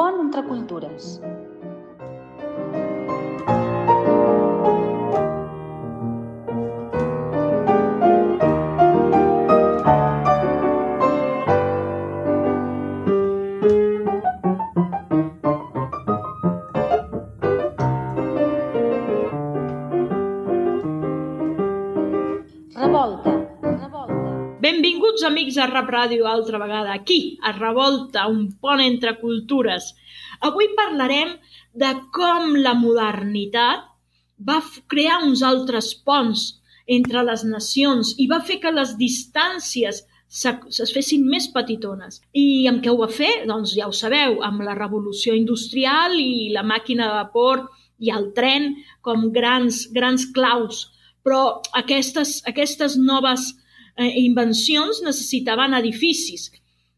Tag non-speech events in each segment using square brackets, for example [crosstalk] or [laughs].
Pont entre cultures. A Rap Ràdio, altra vegada, aquí, a Revolta, un pont entre cultures. Avui parlarem de com la modernitat va crear uns altres ponts entre les nacions i va fer que les distàncies es fessin més petitones. I amb què ho va fer? Doncs ja ho sabeu, amb la revolució industrial i la màquina de vapor i el tren com grans, grans claus. Però aquestes, aquestes noves eh, invencions necessitaven edificis,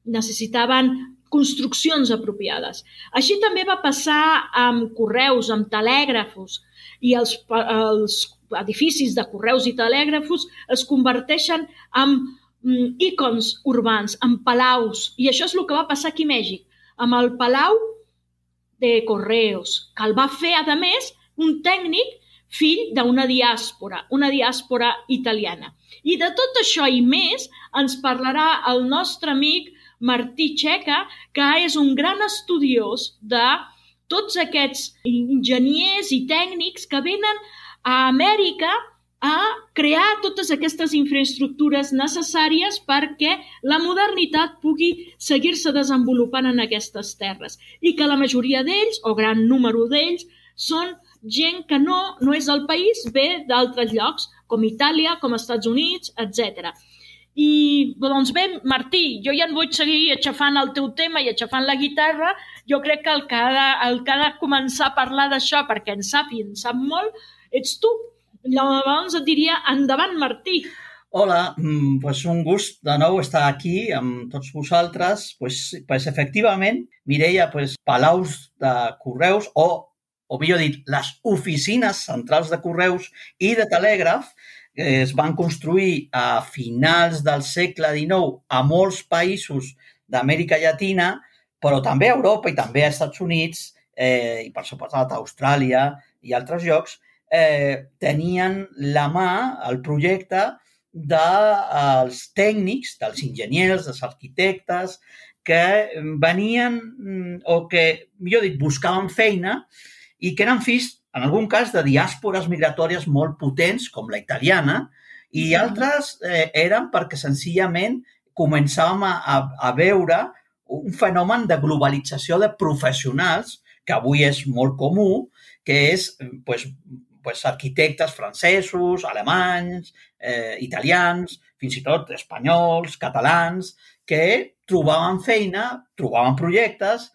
necessitaven construccions apropiades. Així també va passar amb correus, amb telègrafos, i els, els edificis de correus i telègrafos es converteixen en mm, ícons urbans, en palaus. I això és el que va passar aquí a Mèxic, amb el Palau de Correos, que el va fer, a més, un tècnic fill d'una diàspora, una diàspora italiana. I de tot això i més ens parlarà el nostre amic Martí Checa, que és un gran estudiós de tots aquests enginyers i tècnics que venen a Amèrica a crear totes aquestes infraestructures necessàries perquè la modernitat pugui seguir-se desenvolupant en aquestes terres i que la majoria d'ells, o gran número d'ells, són gent que no, no és del país, ve d'altres llocs, com Itàlia, com Estats Units, etc. I, doncs bé, Martí, jo ja en vull seguir aixafant el teu tema i aixafant la guitarra. Jo crec que el que ha de, el que ha de començar a parlar d'això, perquè en sap i en sap molt, ets tu. Llavors et diria, endavant, Martí. Hola, mm, pues un gust de nou estar aquí amb tots vosaltres. Pues, pues efectivament, Mireia, pues, palaus de correus o, o millor dit, les oficines centrals de correus i de telègraf eh, es van construir a finals del segle XIX a molts països d'Amèrica Llatina, però també a Europa i també a Estats Units eh, i per suposat a Austràlia i altres llocs, eh, tenien la mà, el projecte dels tècnics, dels enginyers, dels arquitectes, que venien mm, o que, millor dit, buscaven feina i que eren fills, en algun cas, de diàspores migratòries molt potents, com la italiana, i altres eh, eren perquè senzillament començàvem a, a, a veure un fenomen de globalització de professionals, que avui és molt comú, que és pues, pues, arquitectes francesos, alemanys, eh, italians, fins i tot espanyols, catalans, que trobaven feina, trobaven projectes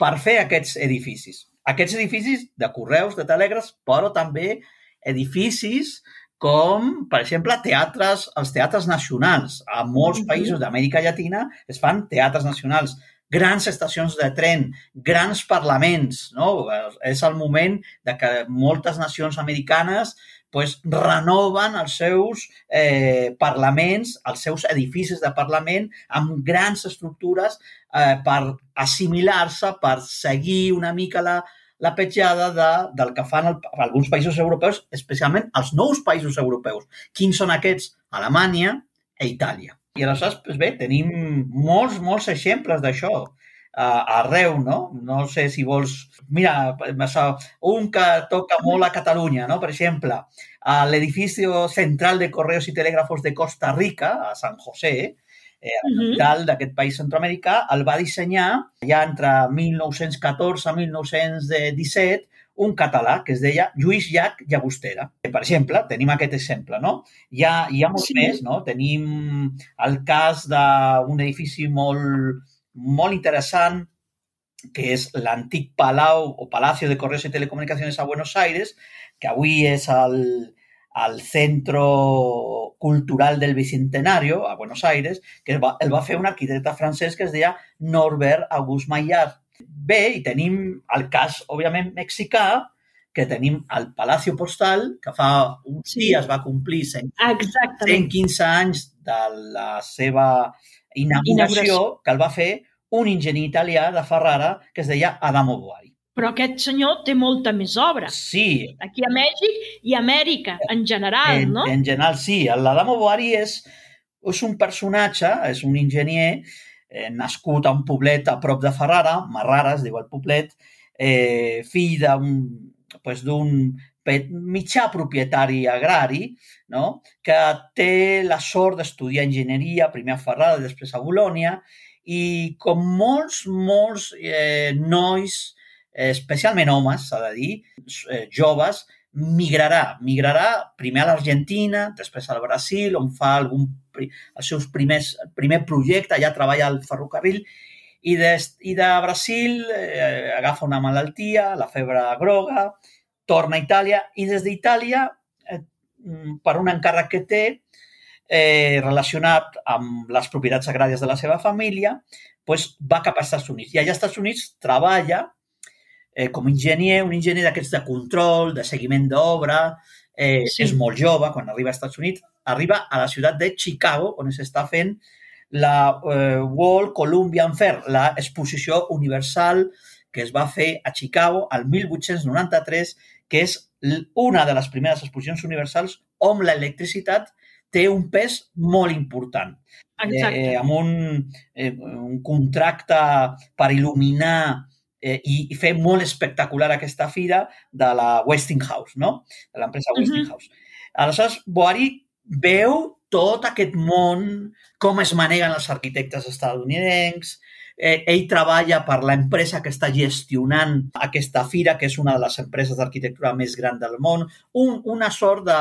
per fer aquests edificis. Aquests edificis de correus, de telègrafs, però també edificis com, per exemple, teatres, els teatres nacionals. A molts països d'Amèrica Llatina es fan teatres nacionals grans estacions de tren, grans parlaments, no? És el moment de que moltes nacions americanes pues, renoven els seus eh, parlaments, els seus edificis de parlament amb grans estructures eh, per assimilar-se, per seguir una mica la, la petjada de, del que fan el, alguns països europeus, especialment els nous països europeus. Quins són aquests? Alemanya i Itàlia. I aleshores, doncs bé, tenim molts, molts exemples d'això uh, arreu, no? No sé si vols... Mira, un que toca molt a Catalunya, no? Per exemple, a l'edifici central de Correos i Telègrafos de Costa Rica, a San José, eh, la capital d'aquest país centroamericà, el va dissenyar ja entre 1914 i 1917 un català que es deia Lluís Llach Llagostera. Per exemple, tenim aquest exemple, no? Hi ha, hi ha molts sí. més, no? Tenim el cas d'un edifici molt, molt interessant que és l'antic Palau o Palacio de Correos y Telecomunicaciones a Buenos Aires, que avui és el, al Centro Cultural del Bicentenario, a Buenos Aires, que el va, el va fer un arquitecte francès que es deia Norbert Auguste Maillard. Bé, i tenim el cas, òbviament, mexicà, que tenim el Palacio Postal, que fa uns sí. dies va complir 100, 115 anys de la seva inauguració, inauguració, que el va fer un enginyer italià de Ferrara que es deia Adamo Boari. Però aquest senyor té molta més obra. Sí. Aquí a Mèxic i a Amèrica, en general, en, no? En general, sí. L'Adamo Boari és, és un personatge, és un enginyer eh, nascut a un poblet a prop de Ferrara, Marrara es diu el poblet, eh, fill d'un pues, mitjà propietari agrari, no? que té la sort d'estudiar enginyeria, primer a Ferrara, després a Bolònia, i com molts, molts eh, nois especialment homes, s'ha de dir, eh, joves, migrarà. Migrarà primer a l'Argentina, després al Brasil, on fa algun, els seus primers, el primer projecte, allà treballa al ferrocarril, i de, i de Brasil eh, agafa una malaltia, la febre groga, torna a Itàlia i des d'Itàlia, eh, per un encàrrec que té, eh, relacionat amb les propietats agràries de la seva família, pues, va cap als Estats Units. I allà als Estats Units treballa eh, com a enginyer, un enginyer d'aquests de control, de seguiment d'obra, eh, sí. és molt jove quan arriba als Estats Units, arriba a la ciutat de Chicago, on s'està fent la eh, World Columbian Fair, la exposició universal que es va fer a Chicago al 1893, que és una de les primeres exposicions universals on l'electricitat té un pes molt important. Exacte. Eh, amb un, eh, un contracte per il·luminar eh, i, i fer molt espectacular aquesta fira de la Westinghouse, no? de l'empresa Westinghouse. Uh -huh. Aleshores, Boari veu tot aquest món, com es maneguen els arquitectes estadounidencs, eh, ell treballa per l'empresa que està gestionant aquesta fira, que és una de les empreses d'arquitectura més gran del món, un, una sort de,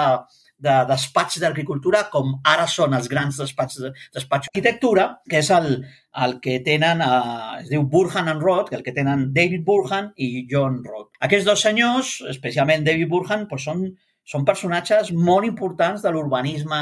de despatx d'agricultura com ara són els grans despatx d'arquitectura, que és el, el que tenen, eh, es diu Burhan and Roth, el que tenen David Burhan i John Roth. Aquests dos senyors, especialment David Burhan, doncs són, són personatges molt importants de l'urbanisme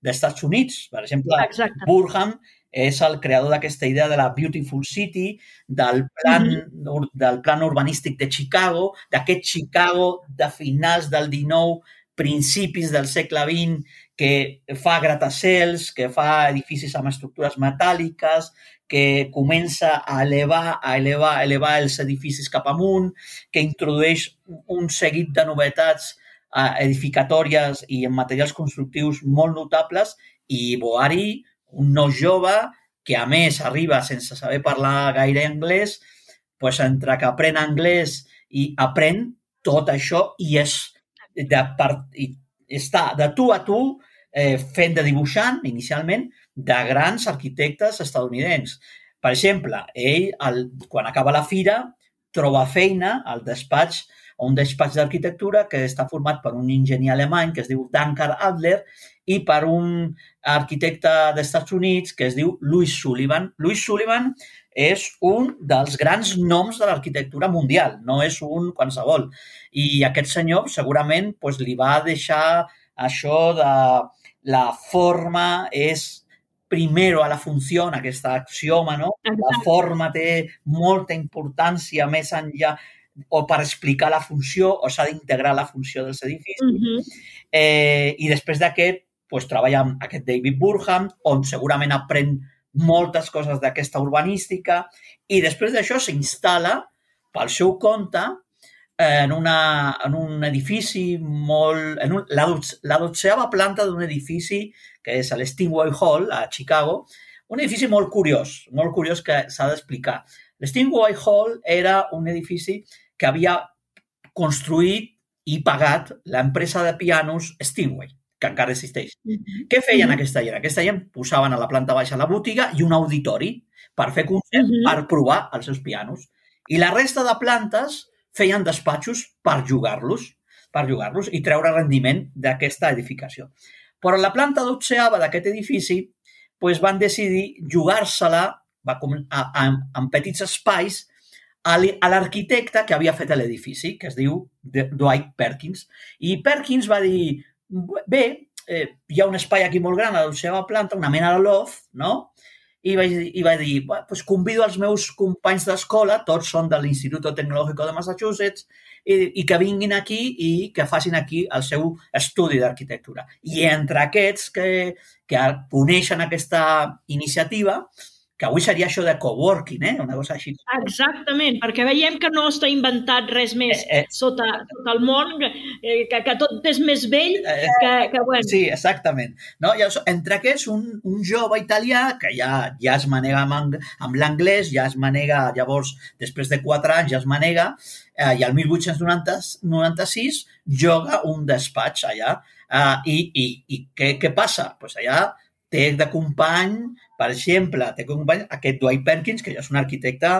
dels Estats Units. Per exemple, Exacte. Burhan és el creador d'aquesta idea de la Beautiful City, del plan, mm -hmm. del plan urbanístic de Chicago, d'aquest Chicago de finals del 19 principis del segle XX que fa gratacels, que fa edificis amb estructures metàl·liques, que comença a elevar, a elevar, a elevar els edificis cap amunt, que introdueix un seguit de novetats eh, edificatòries i en materials constructius molt notables i Boari, un no jove, que a més arriba sense saber parlar gaire anglès, pues entre que aprèn anglès i aprèn tot això i és de part, i està de tu a tu eh, fent de dibuixant, inicialment, de grans arquitectes estadounidencs. Per exemple, ell, el, quan acaba la fira, troba feina al despatx un despatx d'arquitectura que està format per un enginyer alemany que es diu Dankar Adler i per un arquitecte dels Estats Units que es diu Louis Sullivan. Louis Sullivan és un dels grans noms de l'arquitectura mundial, no és un qualsevol. I aquest senyor segurament pues, li va deixar això de la forma és primero a la funció, aquesta axioma, no? La forma té molta importància més enllà o per explicar la funció o s'ha d'integrar la funció dels edificis. Mhm. Eh, I després d'aquest, pues, treballa amb aquest David Burham, on segurament aprèn moltes coses d'aquesta urbanística i després d'això s'instal·la pel seu compte en, una, en un edifici molt... En un, la, la dotzeava planta d'un edifici que és el Stingway Hall, a Chicago, un edifici molt curiós, molt curiós que s'ha d'explicar. L'Stingway Hall era un edifici que havia construït i pagat l'empresa de pianos Stingway, que encara existeix. Mhm. Què feien Mhm. aquesta gent? Aquesta gent posaven a la planta baixa la botiga i un auditori per fer concert, Mhm. per provar els seus pianos. I la resta de plantes feien despatxos per jugar-los, per jugar-los i treure rendiment d'aquesta edificació. Però la planta dotzeava d'aquest edifici pues, van decidir jugar-se-la va a- a- en petits espais a l'arquitecte que havia fet l'edifici, que es diu Dwight Perkins. I Perkins va dir, bé, eh, hi ha un espai aquí molt gran a la seva planta, una mena de loft, no? I va, i va dir, "Bé, pues convido els meus companys d'escola, tots són de l'Institut Tecnològic de Massachusetts, i, i que vinguin aquí i que facin aquí el seu estudi d'arquitectura. I entre aquests que, que coneixen aquesta iniciativa, que avui seria això de coworking, eh? una cosa així. Exactament, perquè veiem que no està inventat res més Eh, eh. sota, sota el món, eh, que, que tot és més vell Eh, que, que bueno, Sí, exactament. No? Llavors, entre aquests, un, un jove italià que ja, ja es manega amb, amb l'anglès, ja es manega, llavors, després de quatre anys, ja es manega, eh, i el 1896 joga un despatx allà. Eh, I i, i què, què passa? Pues allà té de company, per exemple, té company aquest Dwight Perkins, que ja és un arquitecte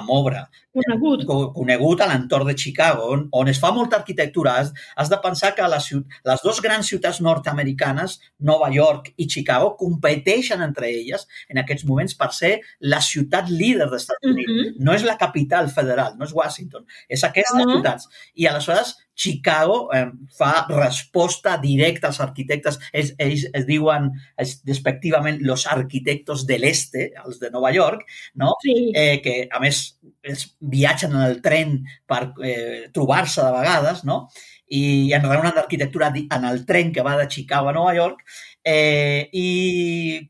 amb obra, conegut. co- conegut a l'entorn de Chicago, on, on es fa molta arquitectura. Has, has de pensar que les, les dues grans ciutats nord-americanes, Nova York i Chicago, competeixen entre elles en aquests moments per ser la ciutat líder dels Estats Units. Mhm. No és la capital federal, no és Washington, és aquestes No. ciutats. I aleshores Chicago eh, fa resposta directa als arquitectes. Ells, ells es diuen es, despectivament los arquitectos del este, els de Nova York, no? Sí, eh, que a més es viatgen en el tren per eh, trobar-se de vegades, no? i en reunió d'arquitectura en el tren que va de Chicago a Nova York eh, i,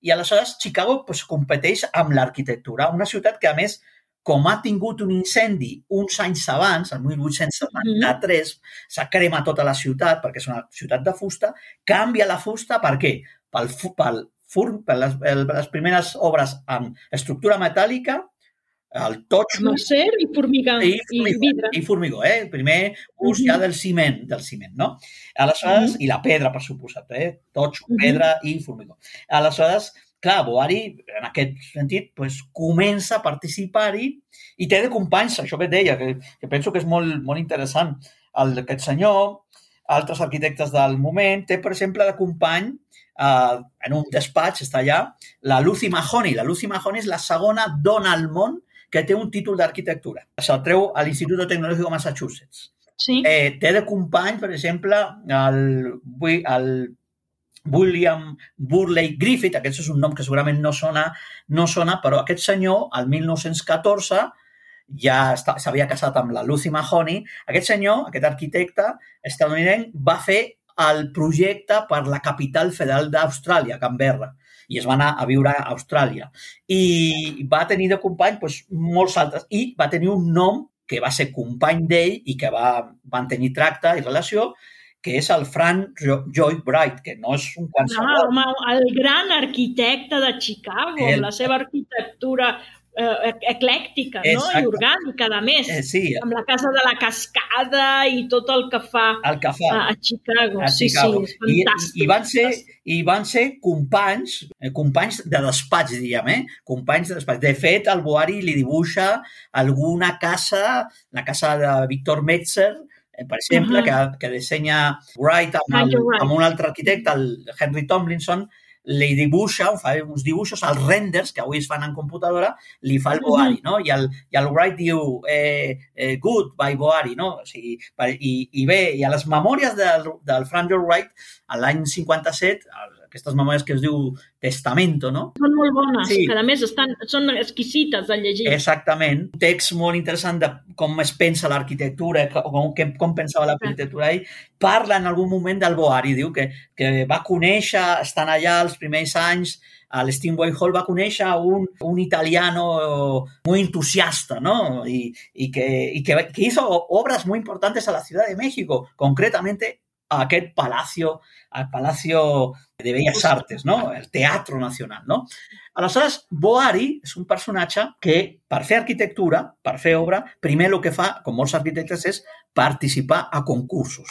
i aleshores Chicago pues, competeix amb l'arquitectura, una ciutat que a més com ha tingut un incendi uns anys abans, el 1873, s'ha cremat tota la ciutat perquè és una ciutat de fusta, canvia la fusta per què? Pel, pel, fur, per les, el, les primeres obres amb estructura metàl·lica, el totxo Mercer i formiga i i, formigó, vidre. i formigó, eh? El primer ús Mhm. ja del ciment, del ciment, no? Aleshores, i la pedra, per suposat, eh? Totxo, Mhm. pedra i formigó. Aleshores, clar, Boari, en aquest sentit, pues, comença a participar-hi i té de companys, això que et deia, que, que penso que és molt, molt interessant, el d'aquest senyor, altres arquitectes del moment, té, per exemple, de company eh, en un despatx, està allà, la Lucy Mahoney. La Lucy Mahoney és la segona dona al món que té un títol d'arquitectura. Se'l treu a l'Institut Tecnològic de Massachusetts. Sí. Eh, té de company, per exemple, el, el William Burley Griffith, aquest és un nom que segurament no sona, no sona però aquest senyor, al 1914, ja s'havia casat amb la Lucy Mahoney. Aquest senyor, aquest arquitecte estadounidenc, va fer el projecte per la capital federal d'Austràlia, Canberra, i es va anar a viure a Austràlia. I va tenir de company doncs, molts altres, i va tenir un nom que va ser company d'ell i que va mantenir tracte i relació, que és el Frank Jo- Lloyd Wright, que no és un Ah, qualsevol. home, el gran arquitecte de Chicago, El- la seva arquitectura eh, eclèctica no? Exacte. i orgànica, a més, Eh, sí, amb la casa de la cascada i tot el que fa el que a, fa. a Chicago. a sí, Chicago. sí, I, i, van ser. I van ser companys, eh, companys de despatx, diríem, eh? Companys de despatx. De fet, el Boari li dibuixa alguna casa, la casa de Víctor Metzer, per exemple, Ahà. que, que dissenya Wright amb, el, Wright. amb un altre arquitecte, el Henry Tomlinson, li dibuixa, fa uns dibuixos, els renders, que avui es fan en computadora, li fa el Boari, no? I el, i el Wright diu, eh, eh, good by Boari, no? O sigui, per, i, I bé, i a les memòries del, del Frank Lloyd Wright, a l'any 57, el- aquestes memòries que es diu Testamento, no? Són molt bones, Sí. que a més estan, són exquisites de llegir. Exactament. Un text molt interessant de com es pensa l'arquitectura, com, com, com pensava l'arquitectura ell. Parla en algun moment del Boari, diu que, que va conèixer, estan allà els primers anys, a l'Steamboy Hall va conèixer un, un italiano muy entusiasta, ¿no? Y, y, que, y que, que hizo obras muy importantes a la Ciudad de México, concretamente a aquest palacio, al Palacio de Bellas Artes, no? El Teatro Nacional, no? Aleshores, Boari és un personatge que, per fer arquitectura, per fer obra, primer el que fa, com molts arquitectes, és participar a concursos.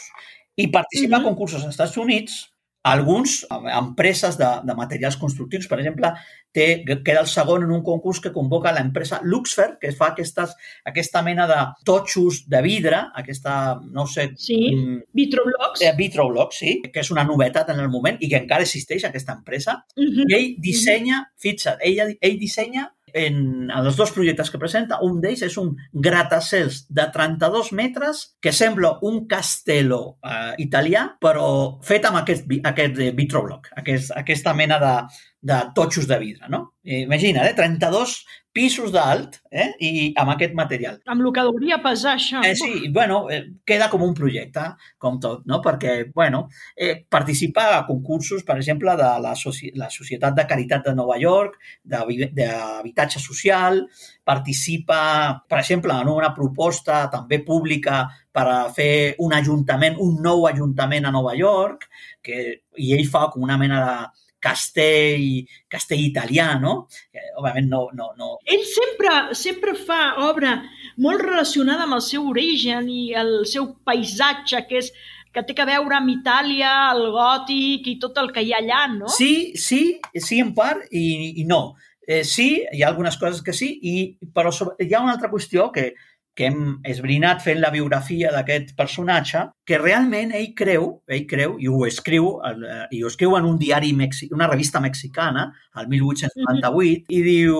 I participar Mhm. a concursos als Estats Units, alguns, eh, empreses de, de materials constructius, per exemple, té, queda el segon en un concurs que convoca l'empresa Luxfer, que fa aquestes, aquesta mena de totxos de vidre, aquesta, no sé... Sí, mm, Vitroblocks. eh, Vitroblock, sí, que és una novetat en el moment i que encara existeix aquesta empresa. Mhm. I ell dissenya, fixa't, ell, ell dissenya en, en els dos projectes que presenta, un d'ells és un gratacels de 32 metres que sembla un castello eh, italià, però fet amb aquest, aquest eh, vitrobloc, aquest, aquesta mena de, de totxos de vidre, no? Eh, Imagina't, eh? 32 pisos d'alt eh? i amb aquest material. Amb el que hauria pesar això. Eh, sí, bueno, eh, queda com un projecte, com tot, no? Perquè, bueno, eh, participa a concursos, per exemple, de la, soci la Societat de Caritat de Nova York, d'habi- d'habitatge social, participa, per exemple, en una proposta també pública per a fer un ajuntament, un nou ajuntament a Nova York, que, i ell fa com una mena de castell, castell italià, no? Que, òbviament no, no, no, Ell sempre, sempre fa obra molt relacionada amb el seu origen i el seu paisatge, que és que té que veure amb Itàlia, el gòtic i tot el que hi ha allà, no? Sí, sí, sí en part i, i no. Eh, sí, hi ha algunes coses que sí, i, però sobre, hi ha una altra qüestió que, que hem esbrinat fent la biografia d'aquest personatge, que realment ell creu, ell creu, i ho escriu, eh, i ho escriu en un diari, mexi, una revista mexicana, el 1898, i diu,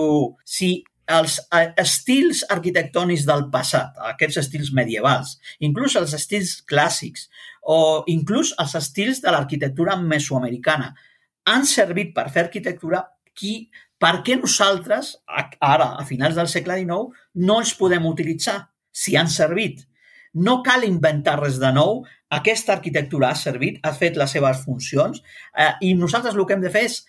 si els eh, estils arquitectònics del passat, aquests estils medievals, inclús els estils clàssics, o inclús els estils de l'arquitectura mesoamericana, han servit per fer arquitectura, qui, per què nosaltres, ara, a finals del segle XIX, no els podem utilitzar si han servit? No cal inventar res de nou, aquesta arquitectura ha servit, ha fet les seves funcions eh, i nosaltres el que hem de fer és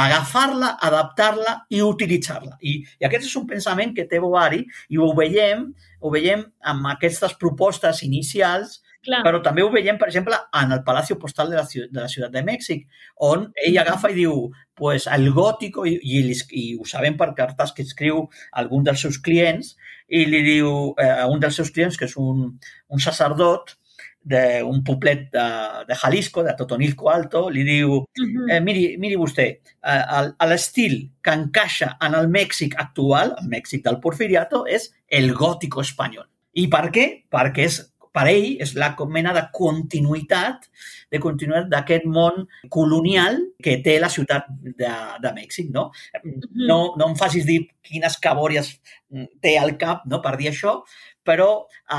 agafar-la, adaptar-la i utilitzar-la. I, I aquest és un pensament que té Boari i ho veiem, ho veiem amb aquestes propostes inicials Clar. però també ho veiem, per exemple, en el Palacio Postal de la, Ciu- de la Ciutat de Mèxic, on ell agafa i diu pues, el gòtico, i, i, i ho sabem per cartes que escriu algun dels seus clients, i li diu eh, a un dels seus clients, que és un, un sacerdot d'un poblet de, de Jalisco, de Totonilco Alto, li diu Mhm. eh, miri, miri vostè, eh, l'estil que encaixa en el Mèxic actual, el Mèxic del Porfiriato, és el gòtico espanyol. I per què? Perquè és, per ell és la mena de continuïtat de continuïtat d'aquest món colonial que té la ciutat de, de Mèxic, no? no? No em facis dir quines cabòries té al cap no, per dir això, però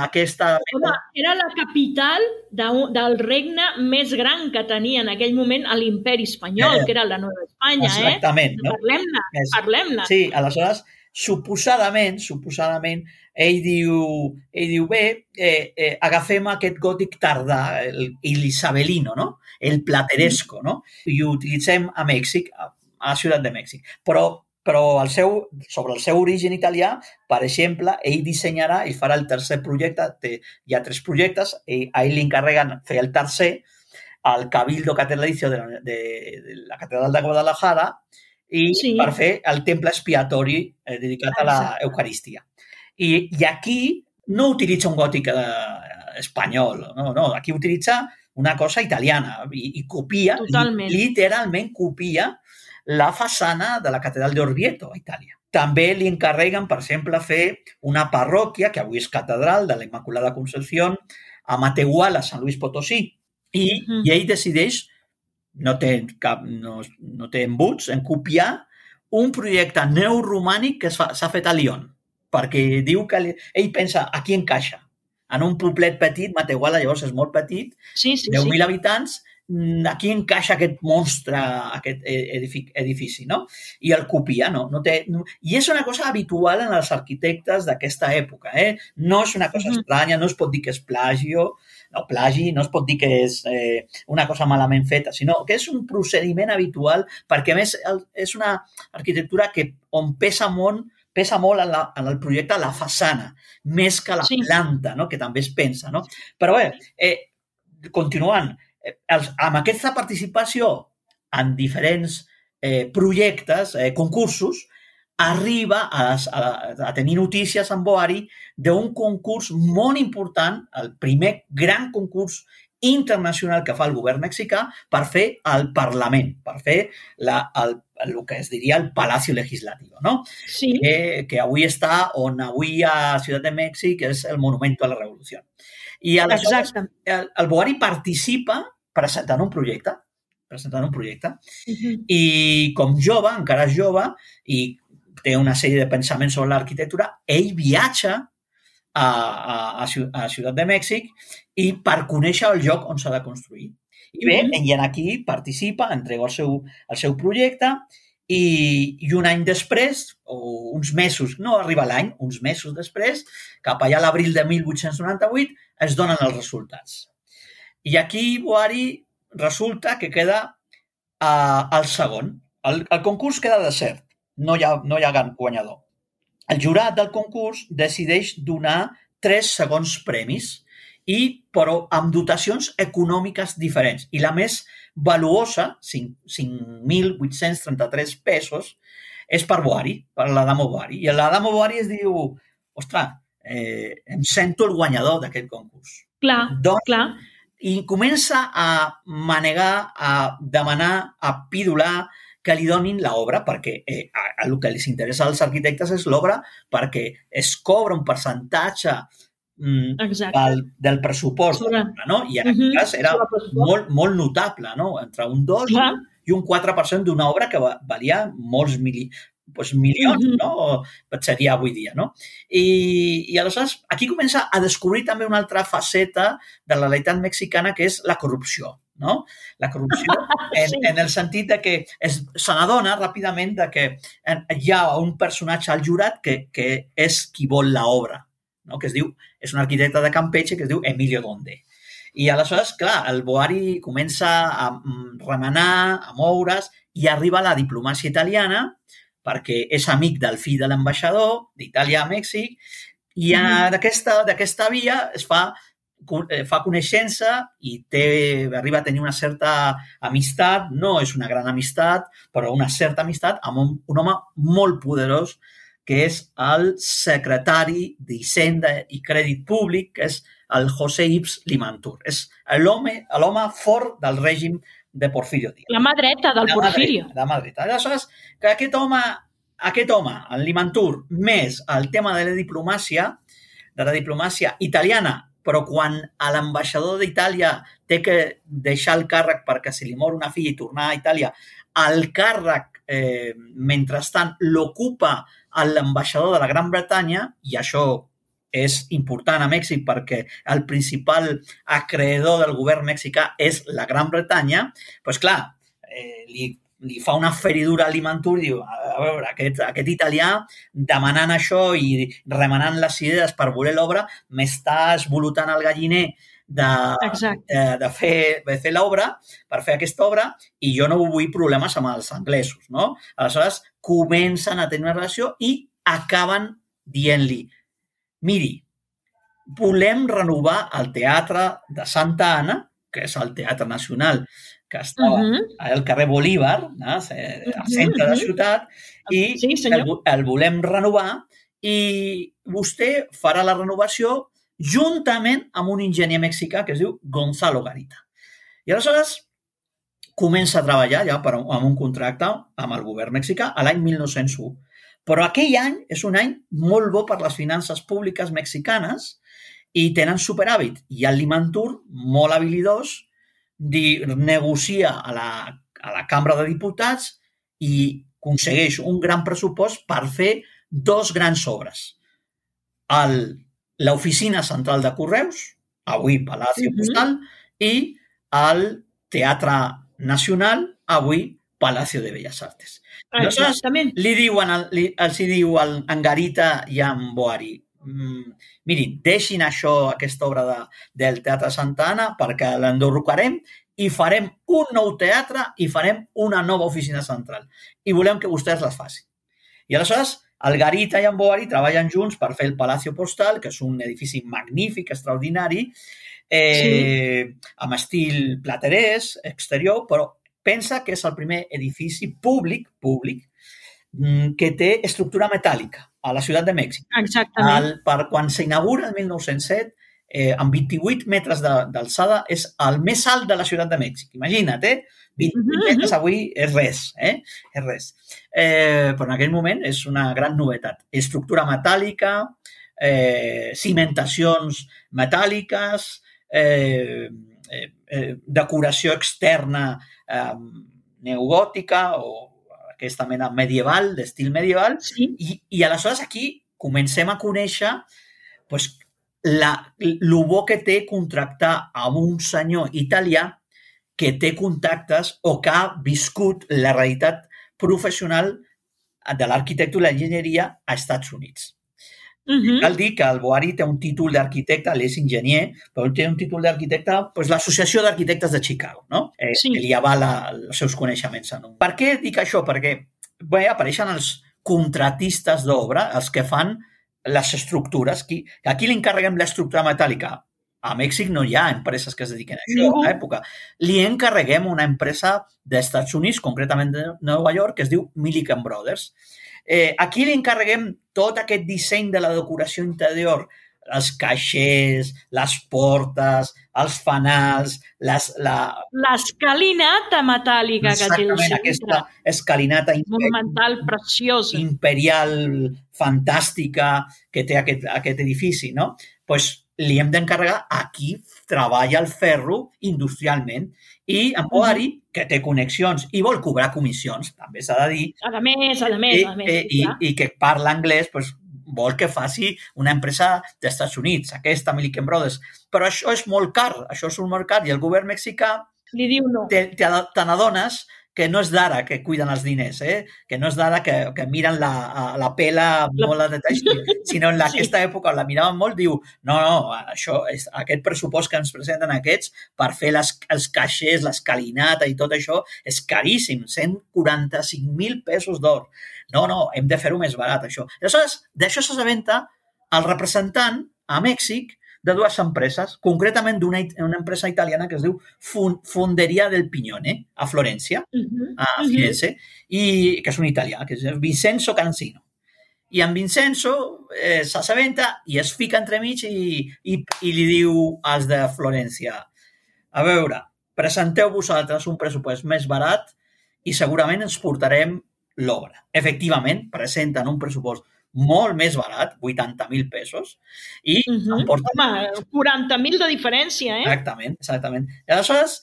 aquesta... Home, era la capital de, del regne més gran que tenia en aquell moment a l'imperi espanyol, Eh, que era la Nova Espanya, Exactament, eh? no? Parlem-ne, parlem-ne. Sí, aleshores, suposadament, suposadament, ell diu, ell diu bé, eh, eh, agafem aquest gòtic tardà, el, el isabelino, no? el plateresco, no? i ho utilitzem a Mèxic, a, a la ciutat de Mèxic. Però, però el seu, sobre el seu origen italià, per exemple, ell dissenyarà i farà el tercer projecte, té, hi ha tres projectes, i a ell li encarreguen fer el tercer, al Cabildo Catedralicio de la, de, de la Catedral de Guadalajara, i Sí. per fer el temple expiatori eh, dedicat a la Exacte. Eucaristia. I, I aquí no utilitza un gòtic eh, espanyol, no, no, aquí utilitza una cosa italiana i, i copia, Totalment. li, literalment copia la façana de la catedral d'Orvieto, a Itàlia. També li encarreguen, per exemple, fer una parròquia, que avui és catedral de la Immaculada Concepció, a Matehuala, Sant Luis Potosí. I, Mhm. i ell decideix no té, cap, no, no té embuts en copiar un projecte neoromànic que s'ha fet a Lyon, perquè diu que li- ell pensa a qui encaixa. En un poblet petit, Matehuala llavors és molt petit, Sí, sí, 10.000 sí. habitants, mm, aquí encaixa aquest monstre, aquest e, edifici, no? I el copia, no? no, té, no I és una cosa habitual en els arquitectes d'aquesta època, eh? No és una cosa estranya, no es pot dir que és plagio, no, plagi, no es pot dir que és eh, una cosa malament feta, sinó que és un procediment habitual perquè, a més, és una arquitectura que on pesa molt pesa molt en, la, en el projecte la façana, més que la Sí. planta, no? que també es pensa. No? Però bé, eh, continuant, eh, els, amb aquesta participació en diferents eh, projectes, eh, concursos, arriba a, a, a tenir notícies en Boari d'un concurs molt important, el primer gran concurs internacional que fa el govern mexicà per fer el Parlament, per fer la, el, el que es diria el Palacio Legislativo, no? Sí, que, que avui està on avui a Ciutat de Mèxic és el Monumento a la Revolució. I aleshores el, el Boari participa presentant un projecte, presentant un projecte, Mhm. i com jove, encara és jove, i té una sèrie de pensaments sobre l'arquitectura, ell viatja a, a, a Ciutat de Mèxic i per conèixer el lloc on s'ha de construir. I bé, Mhm. ell aquí participa, entrega el seu, el seu projecte i, i un any després, o uns mesos, no arriba l'any, uns mesos després, cap allà a l'abril de 1898, es donen els resultats. I aquí Boari resulta que queda uh, el segon. El, el concurs queda desert, no hi, ha, no hi ha guanyador. El jurat del concurs decideix donar tres segons premis i però amb dotacions econòmiques diferents. I la més valuosa, 5 5.833 pesos, és per Boari, per l'Adamo Boari. I l'Adamo Boari es diu, ostres, eh, em sento el guanyador d'aquest concurs. Clar, Doncs clar. i comença a manegar, a demanar, a pidolar que li donin l'obra, perquè eh, a, a el que els interessa als arquitectes és l'obra perquè es cobra un percentatge Exacte. del, del pressupost, Sobre- no? I en aquest Mhm, cas era molt, molt notable, no? Entre un 2 Clar. i un 4% d'una obra que va- valia molts mili, doncs milions, Mhm. no? Seria avui dia, no? I, I aleshores aquí comença a descobrir també una altra faceta de la realitat mexicana que és la corrupció, no? La corrupció [laughs] en, Sí. en el sentit de que es, se n'adona ràpidament de que hi ha un personatge al jurat que, que és qui vol l'obra, no? que es diu, és un arquitecte de Campeche que es diu Emilio Donde. I aleshores, clar, el Boari comença a mm, remenar, a moure's, i arriba la diplomàcia italiana, perquè és amic del fill de l'ambaixador d'Itàlia a Mèxic, i a- d'aquesta d'aquesta via es fa eh, fa coneixença i té, arriba a tenir una certa amistat, no és una gran amistat, però una certa amistat amb un, un home molt poderós que és el secretari d'Hisenda i Crèdit Públic, que és el José Ips Limantur. És l'home fort del règim de Porfirio Díaz. La mà dreta del La mà Porfirio. dreta, La mà dreta. Aleshores, que aquest home, aquest home, el Limantur, més el tema de la diplomàcia, de la diplomàcia italiana, però quan a l'ambaixador d'Itàlia té que deixar el càrrec perquè se li mor una filla i tornar a Itàlia, el càrrec, eh, mentrestant, l'ocupa l'ambaixador de la Gran Bretanya, i això és important a Mèxic perquè el principal acreedor del govern mexicà és la Gran Bretanya, doncs clar, eh, li, li fa una feridura a Limantur i diu, a veure, aquest, aquest italià demanant això i remenant les idees per voler l'obra m'està esvolutant el galliner de, Exacte. de, de fer, de fer l'obra, per fer aquesta obra, i jo no vull problemes amb els anglesos, no? Aleshores, comencen a tenir una relació i acaben dient-li miri, volem renovar el teatre de Santa Anna, que és el Teatre Nacional, que estava uh. -huh. al carrer Bolívar, no? al centre de la ciutat, i Sí, senyor. el, el volem renovar i vostè farà la renovació juntament amb un enginyer mexicà que es diu Gonzalo Garita. I aleshores comença a treballar ja per, amb un contracte amb el govern mexicà a l'any 1901. Però aquell any és un any molt bo per les finances públiques mexicanes i tenen superàvit. I el Limantur, molt habilidós, di, negocia a la, a la Cambra de Diputats i aconsegueix un gran pressupost per fer dos grans obres. El, l'oficina central de Correus, avui Palacio Mhm. Postal, i el Teatre Nacional, avui Palacio de Belles Artes. Aleshores, Exactament. li diuen, li, els hi diu al, en Garita i en Boari, mm, mirin, deixin això, aquesta obra de, del Teatre Santa Anna, perquè l'enderrocarem i farem un nou teatre i farem una nova oficina central. I volem que vostès les facin. I aleshores, el Garita i en Boari treballen junts per fer el Palacio Postal, que és un edifici magnífic, extraordinari, eh, sí. amb estil platerès, exterior, però pensa que és el primer edifici públic, públic, mm, que té estructura metàl·lica a la ciutat de Mèxic. Exactament. El, per quan s'inaugura el 1907, eh, amb 28 metres d'alçada, és el més alt de la ciutat de Mèxic. Imagina't, eh? 28 Mhm, metres avui és res, eh? És res. Eh, però en aquell moment és una gran novetat. Estructura metàl·lica, eh, cimentacions metàl·liques, eh, eh, eh, decoració externa eh, neogòtica o aquesta mena medieval, d'estil medieval, Sí. i, i aleshores aquí comencem a conèixer pues, la, el bo que té contractar amb un senyor italià que té contactes o que ha viscut la realitat professional de l'arquitectura i l'enginyeria a Estats Units. Mhm. Cal dir que el Boari té un títol d'arquitecte, ell és enginyer, però té un títol d'arquitecte, doncs l'Associació d'Arquitectes de Chicago, no? Eh, Sí. Que li avala els seus coneixements. En un. Per què dic això? Perquè bé, apareixen els contratistes d'obra, els que fan les estructures. Qui, aquí li encarreguem l'estructura metàl·lica. A Mèxic no hi ha empreses que es dediquen a això Ningú. a l'època. Li encarreguem una empresa d'Estats Units, concretament de Nova York, que es diu Milliken Brothers. Eh, aquí li encarreguem tot aquest disseny de la decoració interior, els caixers, les portes, els fanals, les, la, L'escalinata metàl·lica que té el centre. aquesta escalinata Monumental, preciosa. imperial fantàstica que té aquest, aquest edifici, no? pues li hem d'encarregar a qui treballa el ferro industrialment i en Boari, que té connexions i vol cobrar comissions, també s'ha de dir, A més, a més, i, a més. eh, i, clar. i que parla anglès, pues, vol que faci una empresa dels Estats Units, aquesta Milliken Brothers. Però això és molt car, això és un car, i el govern mexicà Li diu no. te, te, te n'adones que no és d'ara que cuiden els diners, eh? que no és d'ara que, que miren la, la pela La- molt a detall, [laughs] sinó en Sí. aquesta època la miraven molt, diu, no, no, això és, aquest pressupost que ens presenten aquests per fer les, els caixers, l'escalinata i tot això és caríssim, 145.000 pesos d'or. No, no, hem de fer-ho més barat, això. Aleshores, d'això s'assabenta el representant a Mèxic de dues empreses, concretament d'una una empresa italiana que es diu Fonderia del Pignone, a Florència, Mhm, a mhm. Firenze, i, que és un italià, que és Vincenzo Cancino. I en Vincenzo eh, s'assabenta i es fica entremig i, i, i li diu als de Florència a veure, presenteu vosaltres un pressupost més barat i segurament ens portarem l'obra. Efectivament, presenten un pressupost molt més barat, 80.000 pesos, i Mhm. em porten Home, 40.000 de diferència, eh? Exactament, exactament. I aleshores,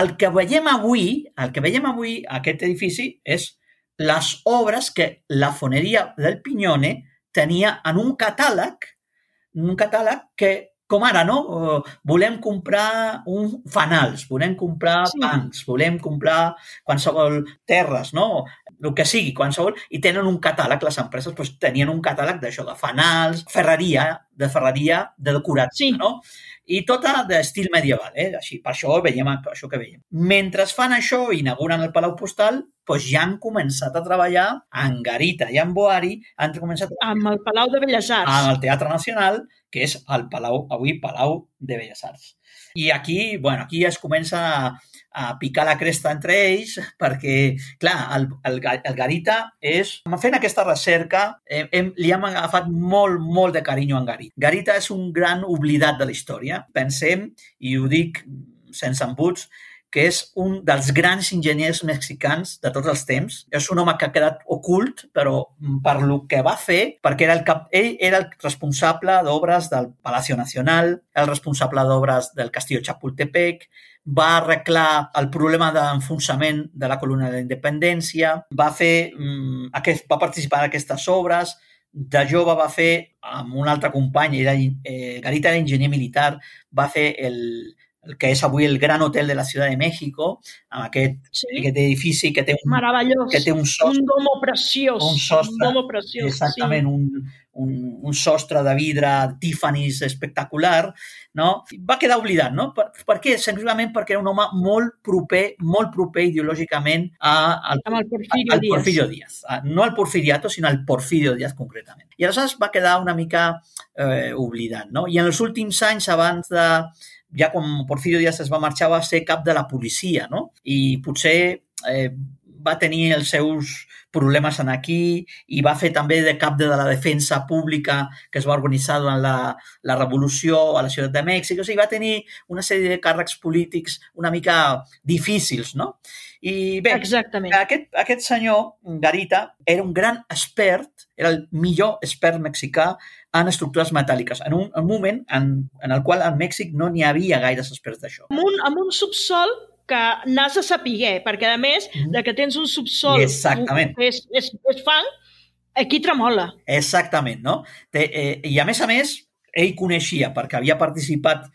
el que veiem avui, el que veiem avui a aquest edifici és les obres que la foneria del Pinyone tenia en un catàleg, un catàleg que, com ara, no? Eh, Volem comprar un fanals, volem comprar sí. bancs, volem comprar qualsevol terres, no? El que sigui, qualsevol, i tenen un catàleg, les empreses doncs, tenien un catàleg d'això, de fanals, ferreria, de ferreria, de decoració, Sí. no? I tota d'estil medieval, eh? Així, per això veiem això que veiem. Mentre fan això i inauguren el Palau Postal, doncs ja han començat a treballar en Garita i en Boari, han començat a Amb el Palau de Belles Arts. amb el Teatre Nacional, que és el Palau, avui Palau de Belles Arts. I aquí, bueno, aquí es comença a, a picar la cresta entre ells, perquè, clar, el, el, el Garita és... Fent aquesta recerca, hem, hem, li hem agafat molt, molt de carinyo a Garita. Garita és un gran oblidat de la història. Pensem, i ho dic sense embuts, que és un dels grans enginyers mexicans de tots els temps. És un home que ha quedat ocult, però per lo que va fer, perquè era el cap, ell era el responsable d'obres del Palacio Nacional, el responsable d'obres del Castillo Chapultepec, va arreglar el problema d'enfonsament de la columna de la independència, va, fer, mm, aquest, va participar en aquestes obres, de jove va fer, amb un altre company, era, eh, Garita era enginyer militar, va fer el, el que és avui el Gran Hotel de la Ciutat de México, amb aquest, Sí. aquest edifici que té un, Meravellós. que té un sostre, Un domo preciós. un sostre, Un domo preciós. exactament, un, un, un sostre de vidre Tiffany's espectacular, no? Va quedar oblidat, no? Per, per què? Senzillament perquè era un home molt proper, molt proper ideològicament a, al. Amb el Porfirio al Díaz. Porfirio Díaz. Ah, No al Porfiriato, sinó al Porfirio Díaz concretament. I aleshores va quedar una mica eh, oblidat, no? I en els últims anys, abans de... Ja quan Porfirio Díaz es va marxar, va ser cap de la policia, no? I potser eh, va tenir els seus problemes en aquí i va fer també de cap de la defensa pública que es va organitzar durant la, la revolució a la ciutat de Mèxic. O sigui, va tenir una sèrie de càrrecs polítics una mica difícils, no? I bé, Exactament. aquest, aquest senyor, Garita, era un gran expert, era el millor expert mexicà en estructures metàl·liques, en un, en un moment en, en el qual a Mèxic no n'hi havia gaires experts d'això. Amb un, amb un subsol que n'has de saber, perquè a més Mhm. de que tens un subsol Exactament. que és, és, és fang, aquí tremola. Exactament, no? Té, eh, I a més a més, ell coneixia, perquè havia participat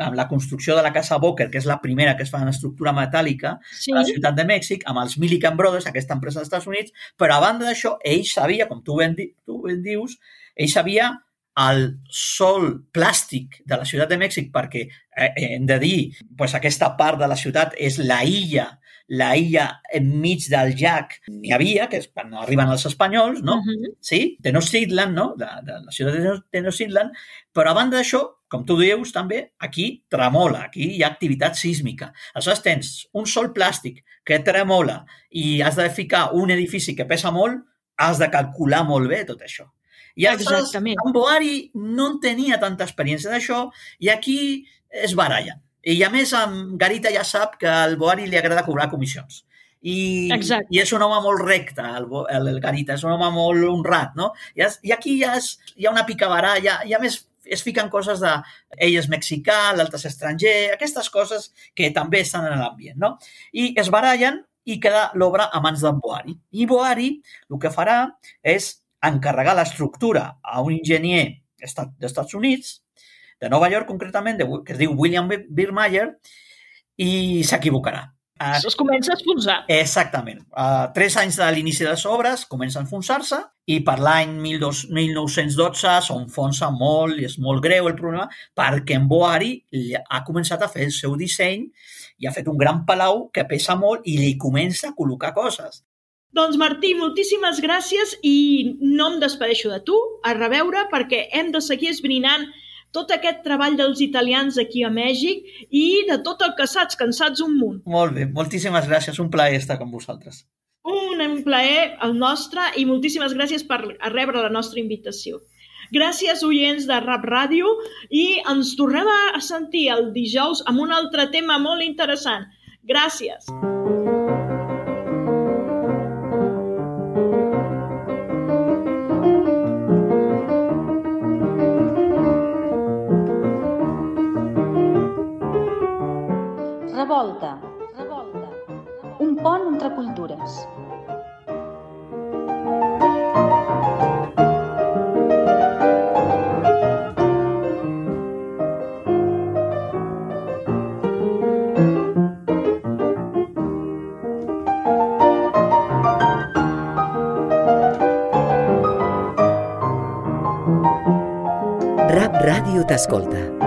en la construcció de la Casa Boker, que és la primera que es fa en estructura metàl·lica, Sí, a la ciutat de Mèxic, amb els Millikan Brothers, aquesta empresa dels Estats Units, però a banda d'això, ell sabia, com tu ben, di tu ben dius, ell sabia el sol plàstic de la ciutat de Mèxic, perquè eh, hem de dir, pues, aquesta part de la ciutat és la illa, la illa enmig del llac n'hi havia, que és quan arriben els espanyols, no? Mhm. sí? Tenochtitlan, no? de, de la ciutat de Tenochtitlan, però a banda d'això, com tu dius també, aquí tremola, aquí hi ha activitat sísmica. Aleshores tens un sol plàstic que tremola i has de ficar un edifici que pesa molt, has de calcular molt bé tot això. I aleshores, Exactament. en Boari no en tenia tanta experiència d'això i aquí es barallen. I a més, en Garita ja sap que al Boari li agrada cobrar comissions. I, Exacte. i és un home molt recte, el, el, el Garita, és un home molt honrat, no? I, es, i aquí ja és, hi ha una picabaralla, i a més es fiquen coses de ell és mexicà, l'altre és estranger, aquestes coses que també estan en l'ambient, no? I es barallen i queda l'obra a mans d'en Boari. I Boari el que farà és encarregar l'estructura a un enginyer estat- dels Estats Units, de Nova York concretament, de, que es diu William Birmeyer, i s'equivocarà. Ah, Es comença a esfonsar. Exactament. Uh, tres anys de l'inici de les obres comença a enfonsar-se i per l'any 12 1912 s'enfonsa molt i és molt greu el problema perquè en Boari ha començat a fer el seu disseny i ha fet un gran palau que pesa molt i li comença a col·locar coses. Doncs Martí, moltíssimes gràcies i no em despedeixo de tu, a reveure, perquè hem de seguir esbrinant tot aquest treball dels italians aquí a Mèxic i de tot el que saps, que en saps un munt. Molt bé, moltíssimes gràcies. Un plaer estar amb vosaltres. Un plaer el nostre i moltíssimes gràcies per rebre la nostra invitació. Gràcies, oients de Rap Ràdio, i ens tornem a sentir el dijous amb un altre tema molt interessant. Gràcies. Revolta. Revolta. Un pont entre cultures. Rap Ràdio t'escolta.